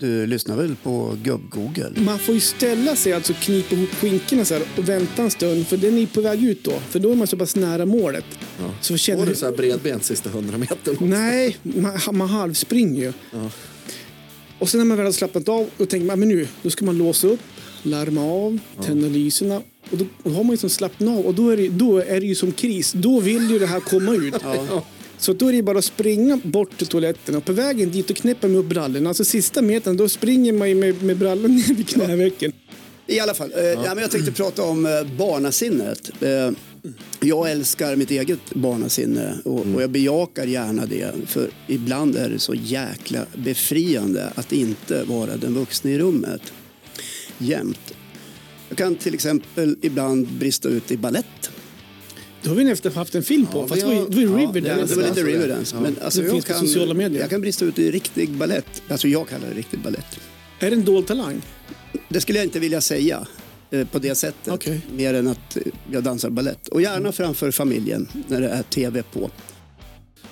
Du lyssnar väl på gubb-Google? Man får ju ställa sig, alltså knipa ihop skinkorna så här och vänta en stund. För den är på väg ut då. För då är man så pass nära målet. Ja. Så Får känner du du... så här bredbent sista hundra metern? Nej, man, man halvspringer ju. Ja. Och sen när man väl har slappnat av, då tänker man men nu, då ska man låsa upp, larma av, tända lyserna. Och då, och har man ju som slappnat av och då är, det, då är det ju som kris. Då vill ju det här komma ut. Så då är det bara att springa bort till toaletten och på vägen dit och knäpper man upp brallorna. Alltså sista metern, då springer man ju med, med brallorna ner vid knävecken. I alla fall, eh, ja. men jag tänkte prata om eh, barnasinnet. Eh, jag älskar mitt eget barnasinne och, och jag bejakar gärna det. För ibland är det så jäkla befriande att inte vara den vuxna i rummet. Jämt. Jag kan till exempel ibland brista ut i ballett. Det har vi nästan haft en film på, Ja, fast det har- var ju det var ju ja, det Riverdance. Var lite. Riverdance. Ja. Men alltså, jag, kan, sociala medier. jag kan brista ut i riktig ballett. Alltså jag kallar det riktig ballett. Är det en dold talang? Det skulle jag inte vilja säga eh, på det sättet. Okej. Mer än att eh, jag dansar ballett. Och gärna framför familjen när det är tv på. Eh,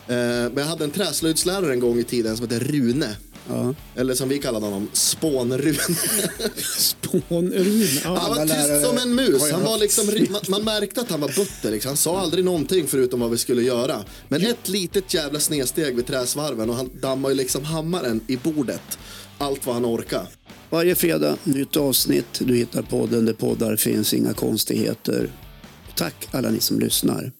men jag hade en träslöjdslärare en gång i tiden som hette Rune. Ja. Eller som vi kallade honom. Spånrun. Han Ja. var Alla tyst som en mus. Han var liksom, man, man märkte att han var butter. Liksom. Han sa aldrig någonting förutom vad vi skulle göra. Men ett litet jävla snedsteg vid träsvarven och han dammade ju liksom hammaren i bordet. Allt vad han orkade. Varje fredag, nytt avsnitt. Du hittar podden där poddar finns, inga konstigheter. Tack alla ni som lyssnar.